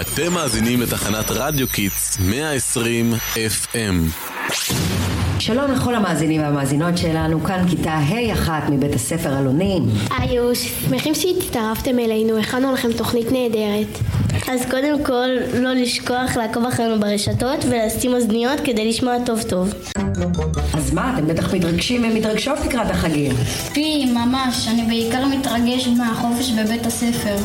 אתם מאזינים לתחנת רדיו Kids 120 FM. שלום לכל המאזינים והמאזינות שלנו, כאן כיתה ה' אחת מבית הספר אלונים. היוש, שמחים שהצטרפתם אלינו, הכנו לכם תוכנית נהדרת. אז קודם כל, לא לשכוח לעקוב אחרינו ברשתות ולשים אוזניות כדי לשמוע טוב טוב. אז מה, אתם בטח מתרגשים ומתרגשות לקראת החגים. פי, ממש, אני בעיקר מתרגש מהחופש בבית הספר.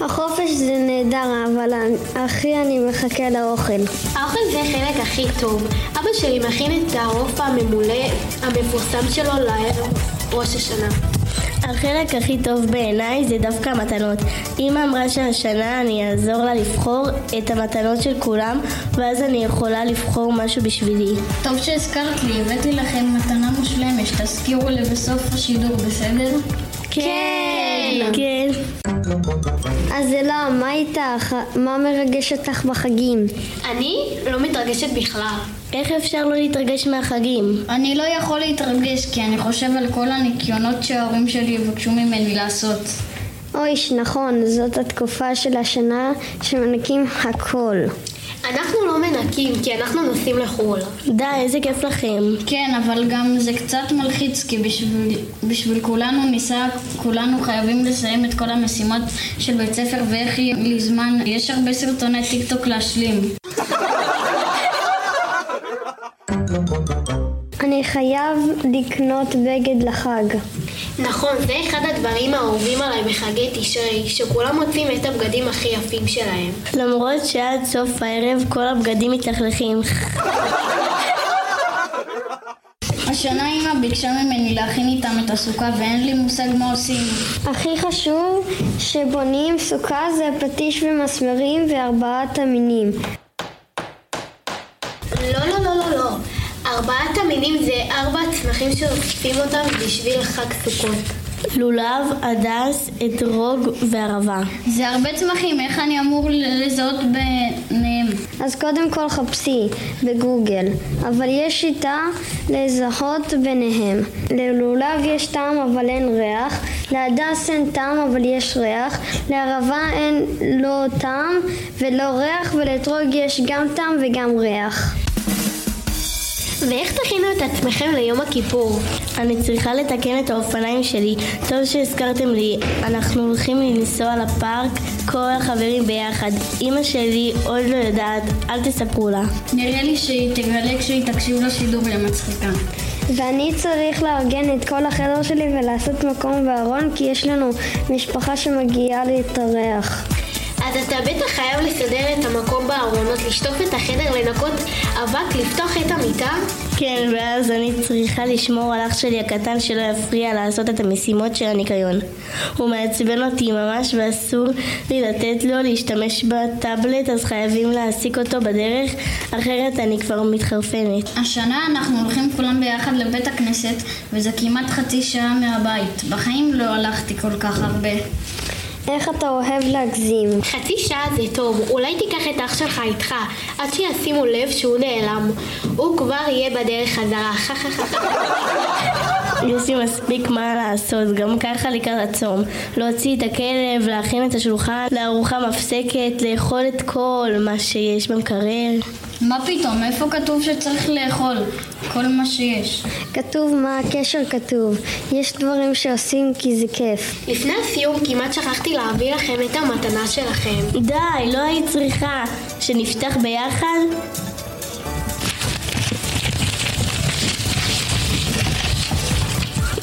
החופש זה נהדר, אבל הכי אני מחכה לאוכל. האוכל זה החלק הכי טוב. אבא שלי מכין את העוף הממולא המפורסם שלו לראש השנה. החלק הכי טוב בעיניי זה דווקא המתנות. אמא אמרה שהשנה אני אעזור לה לבחור את המתנות של כולם, ואז אני יכולה לבחור משהו בשבילי. טוב שהזכרת לי, הבאתי לכם מתנה מושלמת, תזכירו לי בסוף השידור, בסדר? כן! כן. אז אלה, מה איתך? מה מרגש אותך בחגים? אני לא מתרגשת בכלל. איך אפשר לא להתרגש מהחגים? אני לא יכול להתרגש כי אני חושב על כל הניקיונות שההורים שלי יבקשו ממני לעשות. אויש, נכון, זאת התקופה של השנה שמנקים הכל. אנחנו מנקים כי אנחנו נוסעים לחו"ל. די, איזה כיף לכם. כן, אבל גם זה קצת מלחיץ כי בשביל, בשביל כולנו ניסע, כולנו חייבים לסיים את כל המשימות של בית ספר ואיך יהיה לי זמן, יש הרבה סרטוני טיק טוק להשלים. אני חייב לקנות בגד לחג. נכון, זה אחד הדברים האהובים עליי בחגי תשרי, שכולם מוצאים את הבגדים הכי יפים שלהם. למרות שעד סוף הערב כל הבגדים מתלכלכים. השנה אמא ביקשה ממני להכין איתם את הסוכה ואין לי מושג מה עושים. הכי חשוב שבונים סוכה זה פטיש ומסמרים וארבעת המינים. לא, לא, לא, לא, לא. ארבעת המינים זה ארבע צמחים שאוספים אותם בשביל חג סוכות. לולב, הדס, אתרוג וערבה. זה הרבה צמחים, איך אני אמור לזהות ביניהם? אז קודם כל חפשי בגוגל, אבל יש שיטה לזהות ביניהם. ללולב יש טעם אבל אין ריח, להדס אין טעם אבל יש ריח, לערבה אין לא טעם ולא ריח, ולאתרוג יש גם טעם וגם ריח. ואיך תכינו את עצמכם ליום הכיפור? אני צריכה לתקן את האופניים שלי. טוב שהזכרתם לי, אנחנו הולכים לנסוע לפארק, כל החברים ביחד. אמא שלי עוד לא יודעת, אל תספרו לה. נראה לי שהיא תגלה כשהיא תקשיב לשידור למצחיקה. ואני צריך לארגן את כל החדר שלי ולעשות מקום בארון כי יש לנו משפחה שמגיעה להתארח. אז אתה בטח חייב לסדר את המקום בארונות, לשטוף את החדר, לנקות אבק, לפתוח את המיטה? כן, ואז אני צריכה לשמור על אח שלי הקטן שלא יפריע לעשות את המשימות של הניקיון. הוא מעצבן אותי ממש ואסור לי לתת לו להשתמש בטאבלט, אז חייבים להעסיק אותו בדרך, אחרת אני כבר מתחרפנת. השנה אנחנו הולכים כולם ביחד לבית הכנסת, וזה כמעט חצי שעה מהבית. בחיים לא הלכתי כל כך הרבה. איך אתה אוהב להגזים? חצי שעה זה טוב, אולי תיקח את אח שלך איתך, עד שישימו לב שהוא נעלם. הוא כבר יהיה בדרך חזרה. יש לי מספיק מה לעשות, גם ככה לקראת הצום. להוציא את הכלב, להכין את השולחן, לארוחה מפסקת, לאכול את כל מה שיש במקרר. מה פתאום? איפה כתוב שצריך לאכול? כל מה שיש. כתוב מה הקשר כתוב. יש דברים שעושים כי זה כיף. לפני הסיום כמעט שכחתי להביא לכם את המתנה שלכם. די, לא היית צריכה. שנפתח ביחד?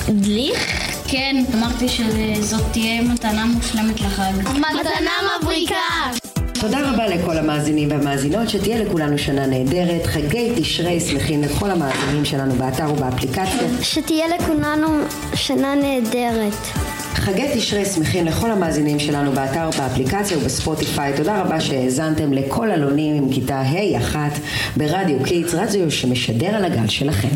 דליך? כן, אמרתי שזאת תהיה מתנה מושלמת לחג. מתנה מבריקה! תודה רבה לכל המאזינים והמאזינות, שתהיה לכולנו שנה נהדרת, חגי תשרי שמחים לכל המאזינים שלנו באתר ובאפליקציה. שתהיה לכולנו שנה נהדרת. חגי תשרי שמחים לכל המאזינים שלנו באתר, באפליקציה ובספוטיפיי. תודה רבה שהאזנתם לקול אלונים עם כיתה ה' אחת ברדיו Kids, רדיו שמשדר על הגל שלכם.